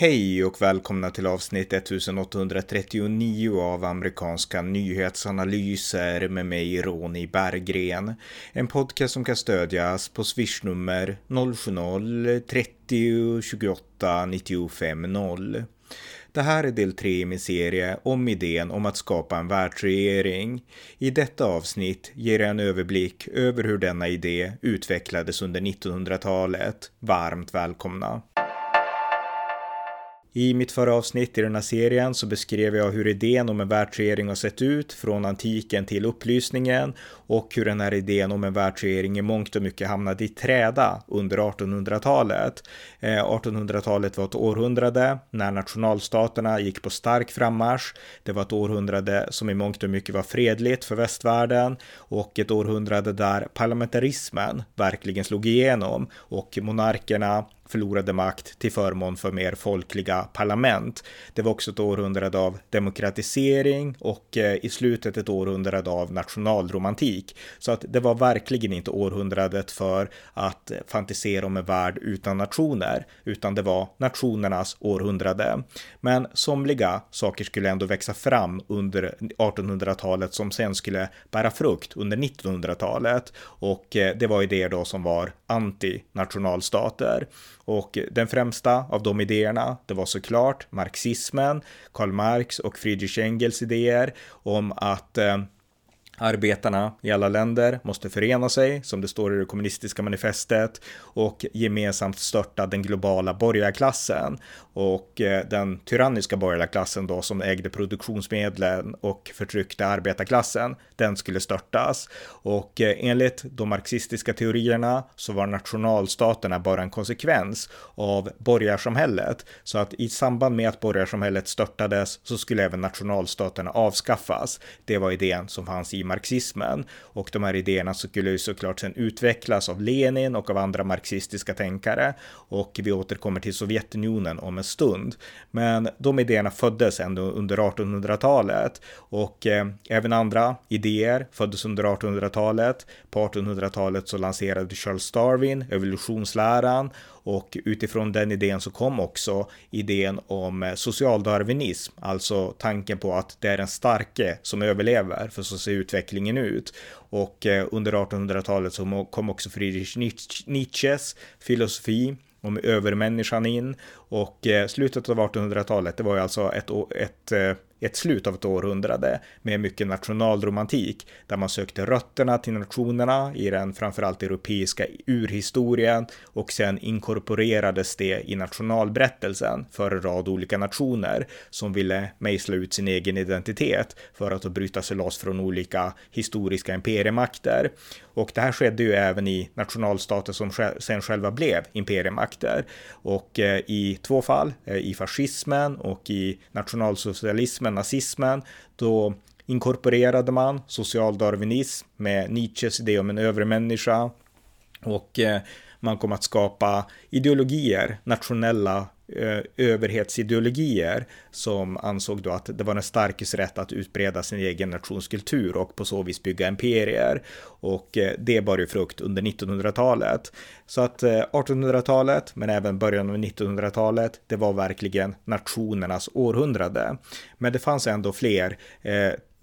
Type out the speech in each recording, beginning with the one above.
Hej och välkomna till avsnitt 1839 av amerikanska nyhetsanalyser med mig Ronny Berggren. En podcast som kan stödjas på swishnummer 070-30 28 95 0. Det här är del 3 i min serie om idén om att skapa en världsregering. I detta avsnitt ger jag en överblick över hur denna idé utvecklades under 1900-talet. Varmt välkomna! I mitt förra avsnitt i den här serien så beskrev jag hur idén om en världsregering har sett ut från antiken till upplysningen och hur den här idén om en världsregering i mångt och mycket hamnade i träda under 1800-talet. 1800-talet eh, var ett århundrade när nationalstaterna gick på stark frammarsch. Det var ett århundrade som i mångt och mycket var fredligt för västvärlden och ett århundrade där parlamentarismen verkligen slog igenom och monarkerna förlorade makt till förmån för mer folkliga parlament. Det var också ett århundrade av demokratisering och eh, i slutet ett århundrade av nationalromantik. Så att det var verkligen inte århundradet för att eh, fantisera om en värld utan nationer, utan det var nationernas århundrade. Men somliga saker skulle ändå växa fram under 1800-talet som sen skulle bära frukt under 1900-talet och eh, det var idéer då som var anti-nationalstater. Och den främsta av de idéerna, det var såklart marxismen, Karl Marx och Friedrich Engels idéer om att eh, Arbetarna i alla länder måste förena sig, som det står i det kommunistiska manifestet, och gemensamt störta den globala borgarklassen och eh, den tyranniska borgarklassen då som ägde produktionsmedlen och förtryckte arbetarklassen, den skulle störtas. Och eh, enligt de marxistiska teorierna så var nationalstaterna bara en konsekvens av borgarsamhället. Så att i samband med att borgarsamhället störtades så skulle även nationalstaterna avskaffas. Det var idén som fanns i marxismen och de här idéerna skulle ju såklart sen utvecklas av Lenin och av andra marxistiska tänkare och vi återkommer till Sovjetunionen om en stund. Men de idéerna föddes ändå under 1800-talet och eh, även andra idéer föddes under 1800-talet. På 1800-talet så lanserade Charles Darwin evolutionsläran och utifrån den idén så kom också idén om eh, socialdarwinism, alltså tanken på att det är den starke som överlever, för så ser utvecklingen ut. Och eh, under 1800-talet så kom också Friedrich Nietzsches filosofi om övermänniskan in och eh, slutet av 1800-talet, det var ju alltså ett, ett ett slut av ett århundrade med mycket nationalromantik där man sökte rötterna till nationerna i den framförallt europeiska urhistorien och sen inkorporerades det i nationalberättelsen för en rad olika nationer som ville mejsla ut sin egen identitet för att bryta sig loss från olika historiska imperiemakter. Och det här skedde ju även i nationalstater som sen själva blev imperiemakter. Och eh, i två fall, eh, i fascismen och i nationalsocialismen med nazismen, då inkorporerade man socialdarwinism med Nietzsches idé om en övermänniska och eh, man kom att skapa ideologier, nationella Eh, överhetsideologier som ansåg då att det var den starkes rätt att utbreda sin egen nationskultur och på så vis bygga imperier. Och eh, det bar ju frukt under 1900-talet. Så att eh, 1800-talet, men även början av 1900-talet, det var verkligen nationernas århundrade. Men det fanns ändå fler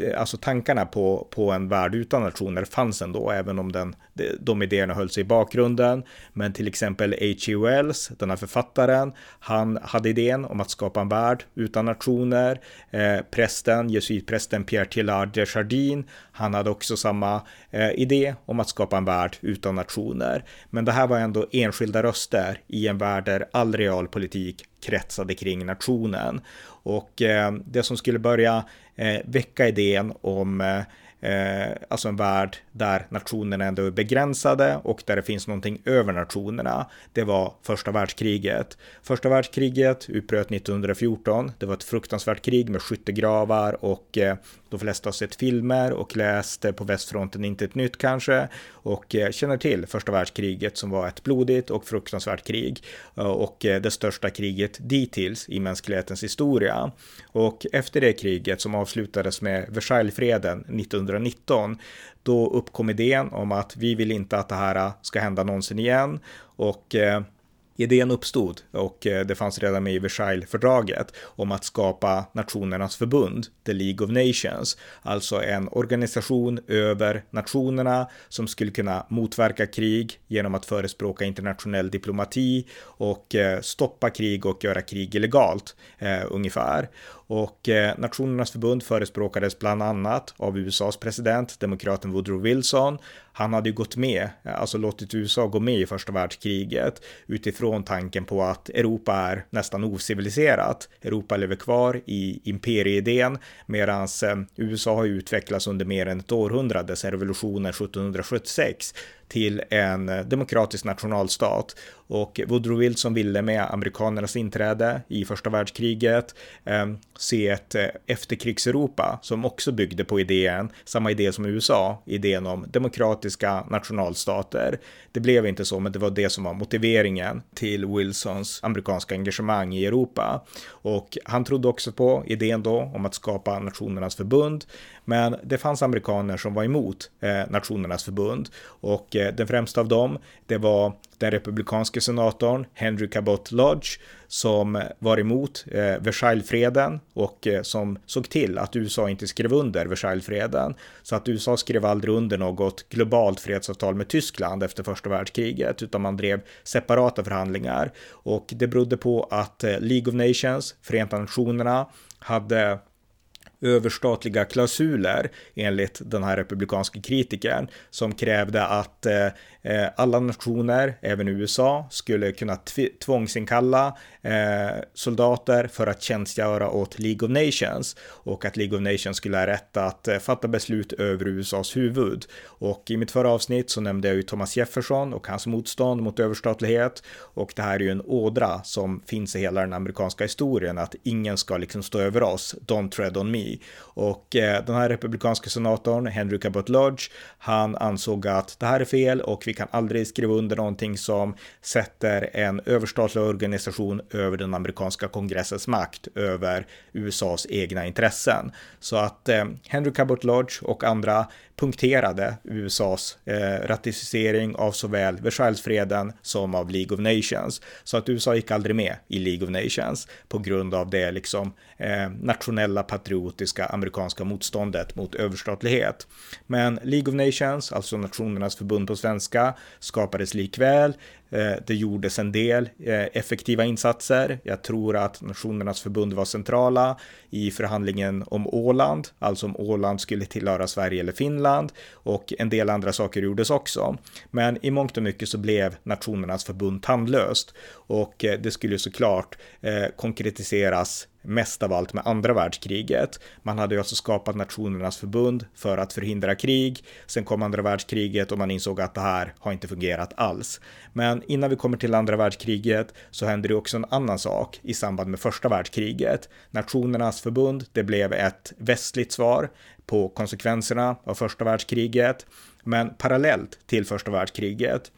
Eh, alltså tankarna på, på en värld utan nationer fanns ändå, även om den, de idéerna höll sig i bakgrunden. Men till exempel H.G. Wells, den här författaren, han hade idén om att skapa en värld utan nationer. Eh, prästen, jesuitprästen Pierre Tillard de Chardin, han hade också samma eh, idé om att skapa en värld utan nationer. Men det här var ändå enskilda röster i en värld där all realpolitik kretsade kring nationen. Och eh, det som skulle börja eh, väcka idén om eh, eh, alltså en värld där nationerna ändå är begränsade och där det finns någonting över nationerna. Det var första världskriget. Första världskriget utbröt 1914. Det var ett fruktansvärt krig med skyttegravar och eh, de flesta har sett filmer och läst på västfronten inte ett nytt kanske och eh, känner till första världskriget som var ett blodigt och fruktansvärt krig eh, och eh, det största kriget dittills i mänsklighetens historia. Och efter det kriget som avslutades med Versaillesfreden 1919 då uppkom idén om att vi vill inte att det här ska hända någonsin igen och Idén uppstod och eh, det fanns redan med i Versaillesfördraget om att skapa Nationernas förbund, The League of Nations, alltså en organisation över nationerna som skulle kunna motverka krig genom att förespråka internationell diplomati och eh, stoppa krig och göra krig illegalt eh, ungefär. Och eh, Nationernas förbund förespråkades bland annat av USAs president, demokraten Woodrow Wilson. Han hade ju gått med, alltså låtit USA gå med i första världskriget utifrån tanken på att Europa är nästan ociviliserat. Europa lever kvar i imperieidén medan eh, USA har utvecklats under mer än ett århundrade sedan revolutionen 1776 till en eh, demokratisk nationalstat. Och Woodrow Wilson ville med amerikanernas inträde i första världskriget eh, se ett eh, efterkrigseuropa som också byggde på idén, samma idé som USA, idén om demokratiska nationalstater. Det blev inte så, men det var det som var motiveringen till Wilsons amerikanska engagemang i Europa. Och han trodde också på idén då om att skapa Nationernas förbund, men det fanns amerikaner som var emot eh, Nationernas förbund och eh, den främsta av dem, det var den republikanske senatorn Henry Cabot Lodge som var emot eh, Versaillesfreden och eh, som såg till att USA inte skrev under Versaillesfreden. Så att USA skrev aldrig under något globalt fredsavtal med Tyskland efter första världskriget, utan man drev separata förhandlingar. Och det berodde på att eh, League of Nations, Förenta Nationerna, hade överstatliga klausuler enligt den här republikanska kritikern som krävde att eh, eh alla nationer, även USA, skulle kunna tvångsinkalla eh, soldater för att tjänstgöra åt League of Nations och att League of Nations skulle ha rätt att eh, fatta beslut över USAs huvud. Och i mitt förra avsnitt så nämnde jag ju Thomas Jefferson och hans motstånd mot överstatlighet och det här är ju en ådra som finns i hela den amerikanska historien att ingen ska liksom stå över oss, don't tread on me. Och eh, den här republikanska senatorn, Henry Cabot Lodge, han ansåg att det här är fel och vi kan aldrig skriva under någonting som sätter en överstatlig organisation över den amerikanska kongressens makt över USAs egna intressen. Så att eh, Henry Cabot Lodge och andra punkterade USAs eh, ratificering av såväl Versaillesfreden som av League of Nations. Så att USA gick aldrig med i League of Nations på grund av det liksom eh, nationella patriotiska amerikanska motståndet mot överstatlighet. Men League of Nations, alltså Nationernas förbund på svenska, skapades likväl. Eh, det gjordes en del eh, effektiva insatser. Jag tror att Nationernas förbund var centrala i förhandlingen om Åland, alltså om Åland skulle tillhöra Sverige eller Finland och en del andra saker gjordes också. Men i mångt och mycket så blev Nationernas förbund tandlöst och eh, det skulle såklart konkretiseras mest av allt med andra världskriget. Man hade ju alltså skapat Nationernas förbund för att förhindra krig. Sen kom andra världskriget och man insåg att det här har inte fungerat alls. Men innan vi kommer till andra världskriget så hände det också en annan sak i samband med första världskriget. Nationernas förbund, det blev ett västligt svar på konsekvenserna av första världskriget. Men parallellt till första världskriget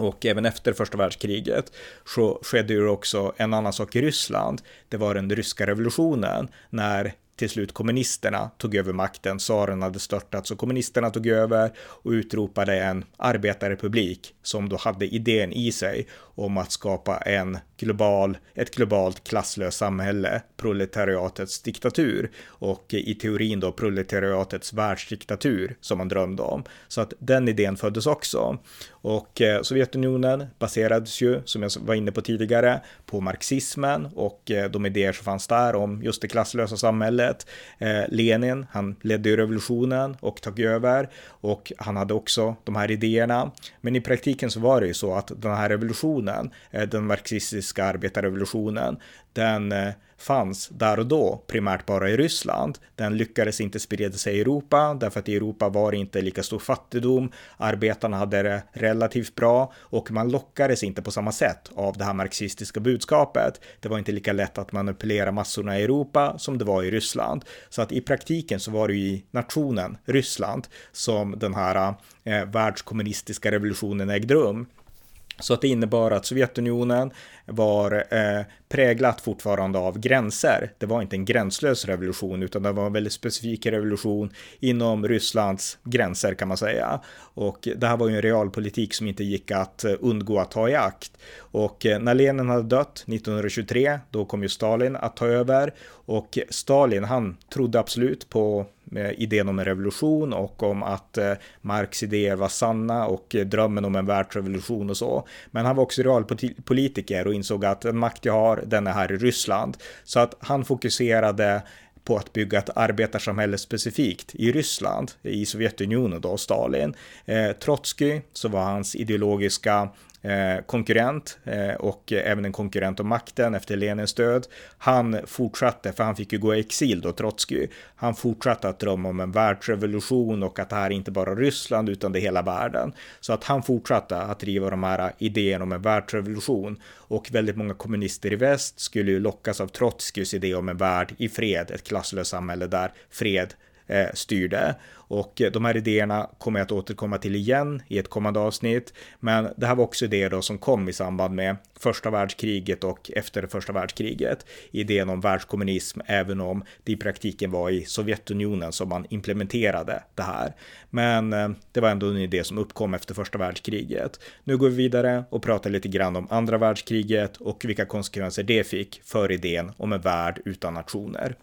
och även efter första världskriget så skedde ju också en annan sak i Ryssland. Det var den ryska revolutionen när till slut kommunisterna tog över makten. Tsaren hade störtats och kommunisterna tog över och utropade en arbetarrepublik som då hade idén i sig om att skapa en global, ett globalt klasslöst samhälle, proletariatets diktatur och i teorin då proletariatets världsdiktatur som man drömde om. Så att den idén föddes också. Och eh, Sovjetunionen baserades ju, som jag var inne på tidigare, på marxismen och eh, de idéer som fanns där om just det klasslösa samhället. Eh, Lenin, han ledde ju revolutionen och tog över och han hade också de här idéerna. Men i praktiken så var det ju så att den här revolutionen, den marxistiska arbetarrevolutionen, den fanns där och då primärt bara i Ryssland. Den lyckades inte sprida sig i Europa därför att i Europa var det inte lika stor fattigdom. Arbetarna hade det relativt bra och man lockades inte på samma sätt av det här marxistiska budskapet. Det var inte lika lätt att manipulera massorna i Europa som det var i Ryssland. Så att i praktiken så var det ju i nationen Ryssland som den här eh, världskommunistiska revolutionen ägde rum. Så att det innebar att Sovjetunionen var eh, präglat fortfarande av gränser. Det var inte en gränslös revolution utan det var en väldigt specifik revolution inom Rysslands gränser kan man säga. Och det här var ju en realpolitik som inte gick att eh, undgå att ta i akt. Och eh, när Lenin hade dött 1923, då kom ju Stalin att ta över och Stalin, han trodde absolut på idén om en revolution och om att eh, Marx idéer var sanna och eh, drömmen om en världsrevolution och så. Men han var också realpolitiker och insåg att den makt jag har, den är här i Ryssland. Så att han fokuserade på att bygga ett arbetarsamhälle specifikt i Ryssland, i Sovjetunionen då, Stalin. Eh, Trotsky, så var hans ideologiska Eh, konkurrent eh, och även en konkurrent om makten efter Lenins död. Han fortsatte, för han fick ju gå i exil då, Trotsky. Han fortsatte att drömma om en världsrevolution och att det här är inte bara Ryssland utan det är hela världen. Så att han fortsatte att driva de här idéerna om en världsrevolution och väldigt många kommunister i väst skulle ju lockas av Trotskys idé om en värld i fred, ett klasslöst samhälle där fred Eh, styrde. Och eh, de här idéerna kommer jag att återkomma till igen i ett kommande avsnitt. Men det här var också idéer då som kom i samband med första världskriget och efter första världskriget. Idén om världskommunism, även om det i praktiken var i Sovjetunionen som man implementerade det här. Men eh, det var ändå en idé som uppkom efter första världskriget. Nu går vi vidare och pratar lite grann om andra världskriget och vilka konsekvenser det fick för idén om en värld utan nationer.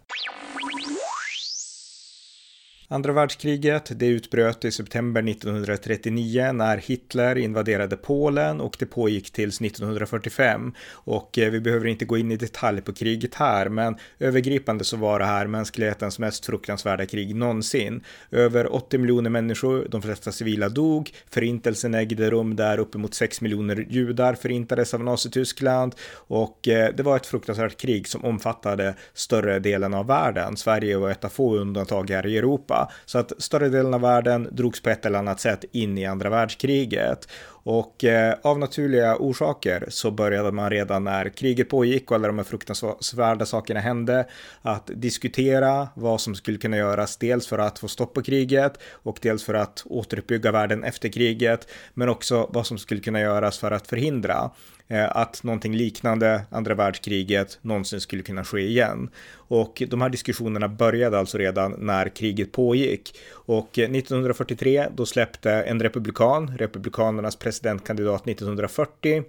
Andra världskriget, det utbröt i september 1939 när Hitler invaderade Polen och det pågick tills 1945. Och eh, vi behöver inte gå in i detalj på kriget här, men övergripande så var det här mänsklighetens mest fruktansvärda krig någonsin. Över 80 miljoner människor, de flesta civila dog, förintelsen ägde rum där uppemot 6 miljoner judar förintades av Nazityskland och eh, det var ett fruktansvärt krig som omfattade större delen av världen. Sverige var ett av få undantag här i Europa så att större delen av världen drogs på ett eller annat sätt in i andra världskriget. Och eh, av naturliga orsaker så började man redan när kriget pågick och alla de här fruktansvärda sakerna hände att diskutera vad som skulle kunna göras dels för att få stopp på kriget och dels för att återuppbygga världen efter kriget men också vad som skulle kunna göras för att förhindra Eh, att någonting liknande andra världskriget någonsin skulle kunna ske igen. Och de här diskussionerna började alltså redan när kriget pågick. Och eh, 1943 då släppte en republikan, republikanernas presidentkandidat 1940,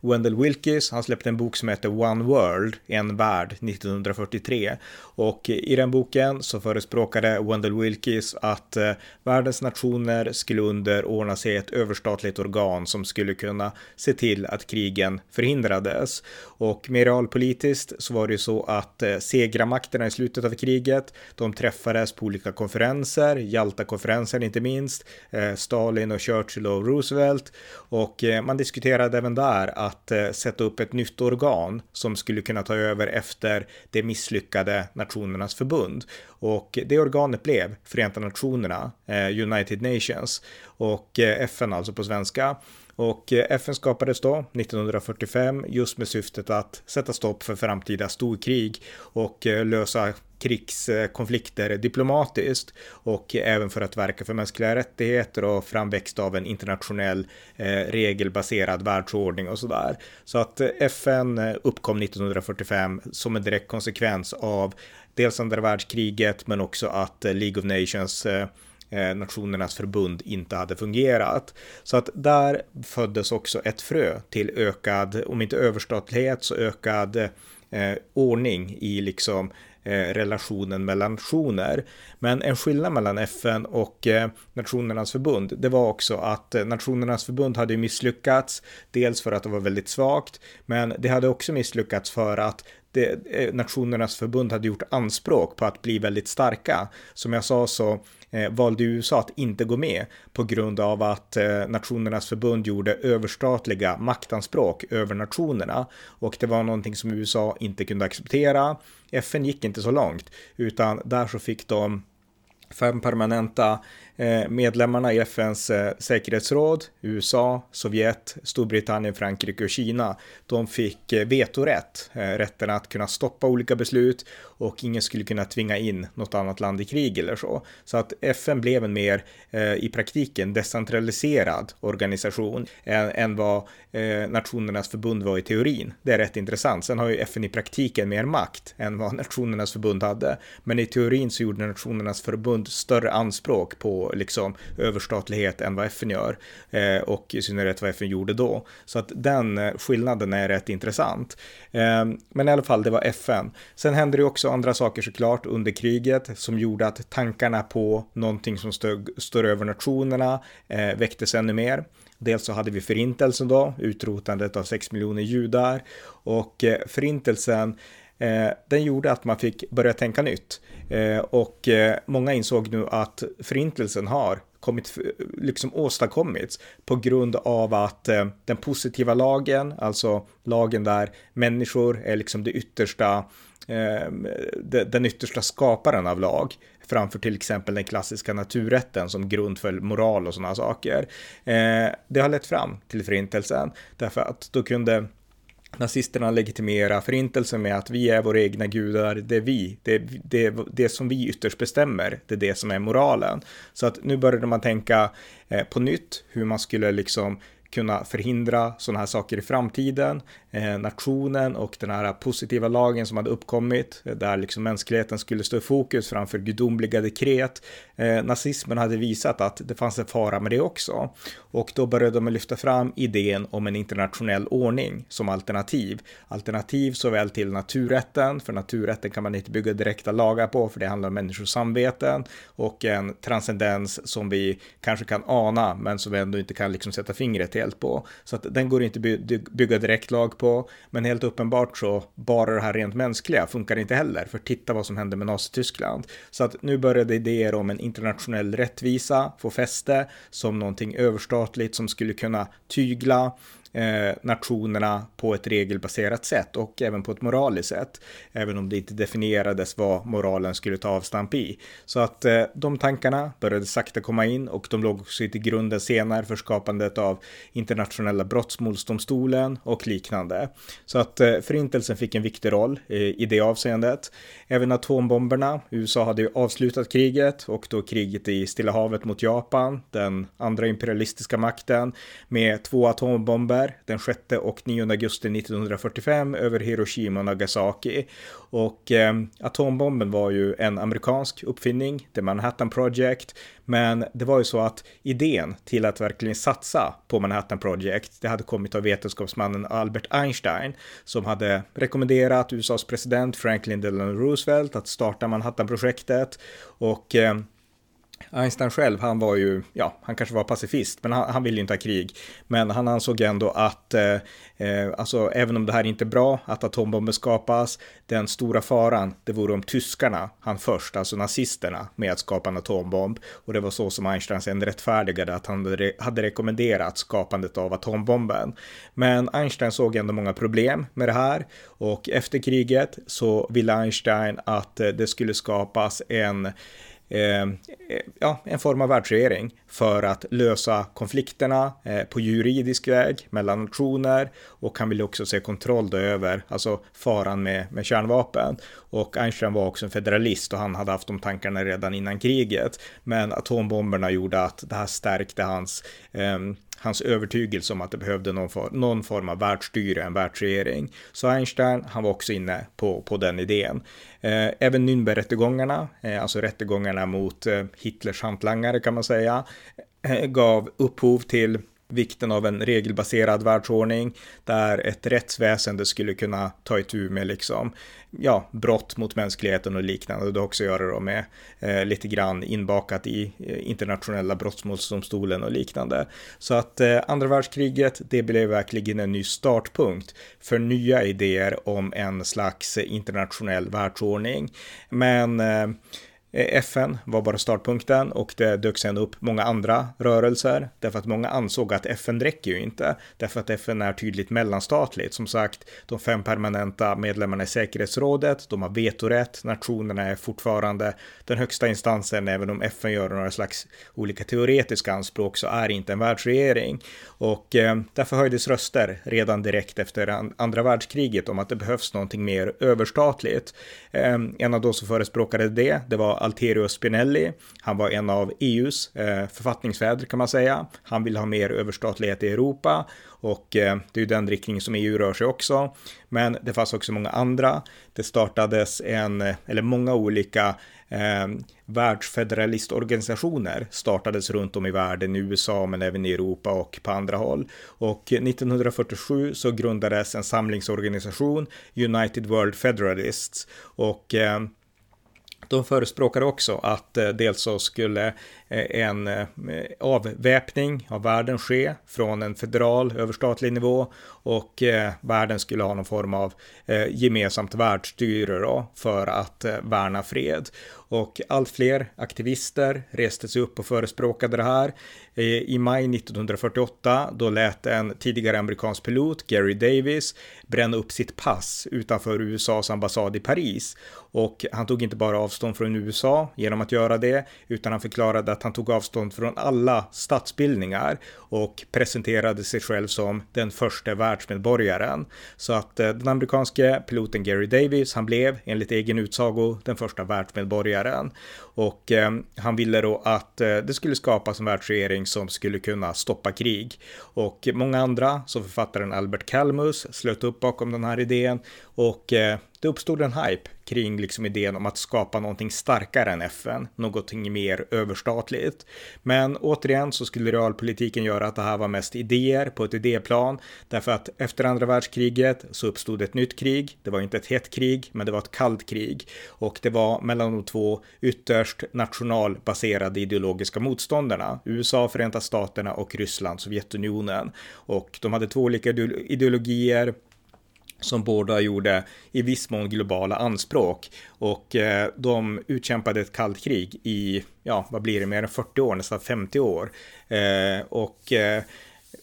Wendell Wilkes, han släppte en bok som heter One World, en värld, 1943. Och i den boken så förespråkade Wendell Wilkes att eh, världens nationer skulle underordna sig ett överstatligt organ som skulle kunna se till att krigen förhindrades. Och mer realpolitiskt så var det ju så att eh, segramakterna i slutet av kriget, de träffades på olika konferenser, Jalta-konferensen inte minst, eh, Stalin och Churchill och Roosevelt. Och man diskuterade även där att eh, sätta upp ett nytt organ som skulle kunna ta över efter det misslyckade Nationernas förbund. Och det organet blev Förenta Nationerna, eh, United Nations och eh, FN alltså på svenska. Och eh, FN skapades då 1945 just med syftet att sätta stopp för framtida storkrig och eh, lösa krigskonflikter diplomatiskt och även för att verka för mänskliga rättigheter och framväxt av en internationell eh, regelbaserad världsordning och sådär. Så att eh, FN eh, uppkom 1945 som en direkt konsekvens av dels andra världskriget men också att eh, League of Nations eh, Nationernas förbund inte hade fungerat. Så att där föddes också ett frö till ökad, om inte överstatlighet så ökad eh, ordning i liksom Eh, Eh, relationen mellan nationer. Men en skillnad mellan FN och eh, Nationernas förbund, det var också att eh, Nationernas förbund hade misslyckats, dels för att det var väldigt svagt, men det hade också misslyckats för att det, eh, Nationernas förbund hade gjort anspråk på att bli väldigt starka. Som jag sa så eh, valde USA att inte gå med på grund av att eh, Nationernas förbund gjorde överstatliga maktanspråk över nationerna och det var någonting som USA inte kunde acceptera. FN gick inte så långt utan där så fick de fem permanenta eh, medlemmarna i FNs eh, säkerhetsråd, USA, Sovjet, Storbritannien, Frankrike och Kina, de fick eh, vetorätt, rätten att kunna stoppa olika beslut och ingen skulle kunna tvinga in något annat land i krig eller så. Så att FN blev en mer i praktiken decentraliserad organisation än, vad Nationernas förbund var i teorin. Det är rätt intressant. Sen har ju FN i praktiken mer makt än vad Nationernas förbund hade. Men i teorin så gjorde Nationernas förbund större anspråk på liksom överstatlighet än vad FN gör eh, och i synnerhet vad FN gjorde då. Så att den eh, skillnaden är rätt intressant. Eh, men i alla fall, det var FN. Sen hände det också andra saker såklart under kriget som gjorde att tankarna på någonting som stod, står över nationerna eh, väcktes ännu mer. Dels så hade vi förintelsen då, utrotandet av 6 miljoner judar och eh, förintelsen Eh, den gjorde att man fick börja tänka nytt. Eh, och eh, många insåg nu att förintelsen har kommit, liksom åstadkommits på grund av att eh, den positiva lagen, alltså lagen där människor är liksom det yttersta, ehm, den yttersta skaparen av lag, framför till exempel den klassiska naturrätten som grund för moral och sådana saker. Eh, det har lett fram till förintelsen därför att då kunde nazisterna legitimera förintelsen med att vi är våra egna gudar, det är vi, det är det, det som vi ytterst bestämmer, det är det som är moralen. Så att nu började man tänka eh, på nytt hur man skulle liksom kunna förhindra sådana här saker i framtiden. Eh, nationen och den här positiva lagen som hade uppkommit, eh, där liksom mänskligheten skulle stå i fokus framför gudomliga dekret. Eh, nazismen hade visat att det fanns en fara med det också. Och då började de lyfta fram idén om en internationell ordning som alternativ. Alternativ såväl till naturrätten, för naturrätten kan man inte bygga direkta lagar på, för det handlar om människors samveten och en transcendens som vi kanske kan ana, men som vi ändå inte kan liksom sätta fingret helt på. Så att den går inte bygga direkt lag på, men helt uppenbart så bara det här rent mänskliga funkar inte heller, för titta vad som hände med Nazityskland. Så att nu började idéer om en internationell rättvisa få fäste som någonting överstatligt som skulle kunna tygla eh, nationerna på ett regelbaserat sätt och även på ett moraliskt sätt. Även om det inte definierades vad moralen skulle ta avstamp i. Så att eh, de tankarna började sakta komma in och de låg också till grunden senare för skapandet av internationella brottmålsdomstolen och liknande. Så att eh, förintelsen fick en viktig roll eh, i det avseendet. Även atombomberna. USA hade ju avslutat kriget och då kriget i Stilla havet mot Japan, den andra imperialistiska makten med två atombomber där den 6 och 9 augusti 1945 över Hiroshima och Nagasaki. Och eh, atombomben var ju en amerikansk uppfinning, The Manhattan Project, men det var ju så att idén till att verkligen satsa på Manhattan Project, det hade kommit av vetenskapsmannen Albert Einstein som hade rekommenderat USAs president Franklin Delano Roosevelt att starta Manhattan-projektet och eh, Einstein själv, han var ju, ja, han kanske var pacifist, men han, han ville ju inte ha krig. Men han ansåg ändå att, eh, eh alltså även om det här inte är bra, att atombomber skapas, den stora faran, det vore om tyskarna han först, alltså nazisterna, med att skapa en atombomb. Och det var så som Einstein sen rättfärdigade att han hade, hade rekommenderat skapandet av atombomben. Men Einstein såg ändå många problem med det här och efter kriget så ville Einstein att eh, det skulle skapas en Eh, ja, en form av världsregering för att lösa konflikterna eh, på juridisk väg mellan nationer och han ville också se kontroll då över, alltså faran med, med kärnvapen. Och Einstein var också en federalist och han hade haft de tankarna redan innan kriget. Men atombomberna gjorde att det här stärkte hans eh, hans övertygelse om att det behövde någon, for, någon form av världsstyre, en världsregering. Så Einstein, han var också inne på, på den idén. Eh, även Nürnbergrättegångarna, eh, alltså rättegångarna mot eh, Hitlers hantlangare kan man säga, eh, gav upphov till vikten av en regelbaserad världsordning där ett rättsväsende skulle kunna ta itu med liksom, ja, brott mot mänskligheten och liknande. Det har också att göra med eh, lite grann inbakat i eh, internationella brottmålsdomstolen och liknande. Så att eh, andra världskriget, det blev verkligen en ny startpunkt för nya idéer om en slags internationell världsordning. Men eh, Eh, FN var bara startpunkten och det dök sen upp många andra rörelser därför att många ansåg att FN räcker ju inte därför att FN är tydligt mellanstatligt. Som sagt, de fem permanenta medlemmarna i säkerhetsrådet, de har vetorätt, nationerna är fortfarande den högsta instansen, även om FN gör några slags olika teoretiska anspråk så är inte en världsregering. Och eh, därför höjdes röster redan direkt efter andra världskriget om att det behövs någonting mer överstatligt. Eh, en av de som förespråkade det, det var Alterio Spinelli. Han var en av EUs eh, författningsfäder kan man säga. Han vill ha mer överstatlighet i Europa och eh, det är ju den riktning som EU rör sig också. Men det fanns också många andra. Det startades en, eh, eller många olika eh, världsfederalistorganisationer startades runt om i världen, i USA men även i Europa och på andra håll. Och 1947 så grundades en samlingsorganisation, United World Federalists. Och eh, de förespråkade också att eh, dels så skulle eh, en eh, avväpning av världen ske från en federal överstatlig nivå och världen skulle ha någon form av gemensamt världsstyre då för att värna fred. Och allt fler aktivister reste sig upp och förespråkade det här. I maj 1948 då lät en tidigare amerikansk pilot, Gary Davis, bränna upp sitt pass utanför USAs ambassad i Paris. Och han tog inte bara avstånd från USA genom att göra det, utan han förklarade att han tog avstånd från alla statsbildningar och presenterade sig själv som den första världsmedborgaren. Så att eh, den amerikanske piloten Gary Davis, han blev enligt egen utsago den första världsmedborgaren. Och eh, han ville då att eh, det skulle skapas en världsregering som skulle kunna stoppa krig. Och många andra, som författaren Albert Calmus, slöt upp bakom den här idén och eh, det uppstod en hype kring liksom idén om att skapa någonting starkare än FN, någonting mer överstatligt. Men återigen så skulle realpolitiken göra att det här var mest idéer på ett idéplan, därför att efter andra världskriget så uppstod ett nytt krig. Det var inte ett hett krig, men det var ett kallt krig och det var mellan de två ytterst nationalbaserade ideologiska motståndarna, USA, Förenta Staterna och Ryssland, Sovjetunionen. Och de hade två olika ideologier som båda gjorde i viss mån globala anspråk och eh, de utkämpade ett kallt krig i, ja, vad blir det, mer än 40 år, nästan 50 år. Eh, och eh,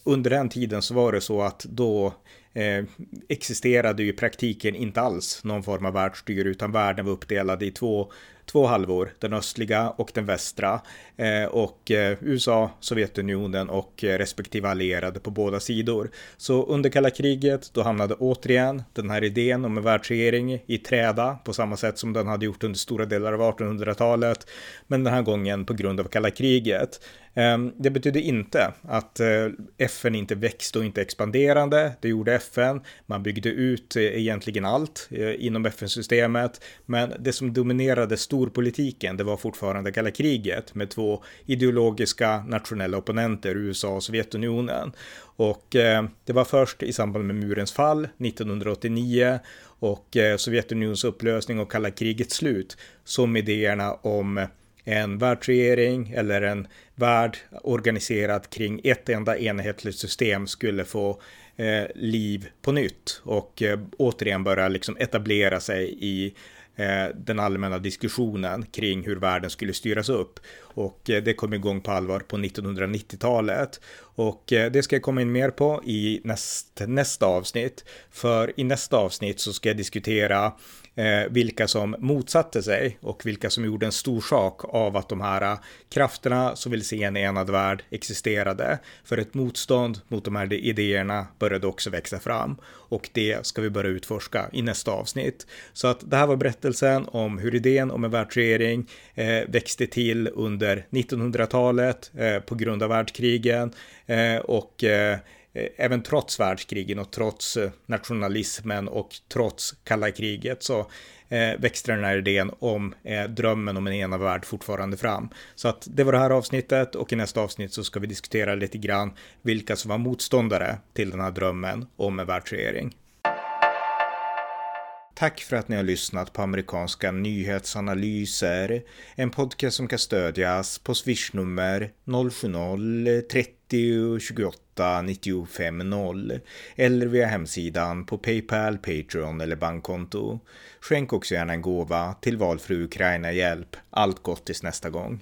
under den tiden så var det så att då eh, existerade ju i praktiken inte alls någon form av världsstyre utan världen var uppdelad i två två halvor, den östliga och den västra. Eh, och eh, USA, Sovjetunionen och eh, respektive allierade på båda sidor. Så under kalla kriget, då hamnade återigen den här idén om en världsregering i träda på samma sätt som den hade gjort under stora delar av 1800-talet. Men den här gången på grund av kalla kriget. Ehm, det betydde inte att eh, FN inte växte och inte expanderade. Det gjorde FN. Man byggde ut eh, egentligen allt eh, inom FN-systemet. Men det som dominerade storpolitiken, det var fortfarande kalla kriget med två ideologiska nationella opponenter, USA och Sovjetunionen. Och det var först i samband med murens fall 1989 och Sovjetunionens upplösning och kalla krigets slut som idéerna om en världsregering eller en värld organiserad kring ett enda enhetligt system skulle få eh, liv på nytt och eh, återigen börja liksom etablera sig i Eh, den allmänna diskussionen kring hur världen skulle styras upp. Och eh, det kom igång på allvar på 1990-talet. Och eh, det ska jag komma in mer på i näst, nästa avsnitt. För i nästa avsnitt så ska jag diskutera Eh, vilka som motsatte sig och vilka som gjorde en stor sak av att de här eh, krafterna som vill se en enad värld existerade. För ett motstånd mot de här idéerna började också växa fram och det ska vi börja utforska i nästa avsnitt. Så att det här var berättelsen om hur idén om en världsregering eh, växte till under 1900-talet eh, på grund av världskrigen eh, och eh, Eh, även trots världskrigen och trots eh, nationalismen och trots kalla kriget så eh, växte den här idén om drömmen om en ena värld fortfarande fram. Så att det var det här avsnittet och i nästa avsnitt så ska vi diskutera lite grann vilka som var motståndare till den här drömmen om en världsregering. Tack för att ni har lyssnat på amerikanska nyhetsanalyser, en podcast som kan stödjas på swishnummer 070-30 28 95 0 eller via hemsidan på Paypal, Patreon eller bankkonto. Skänk också gärna en gåva till valfri Ukraina-hjälp. Allt gott tills nästa gång.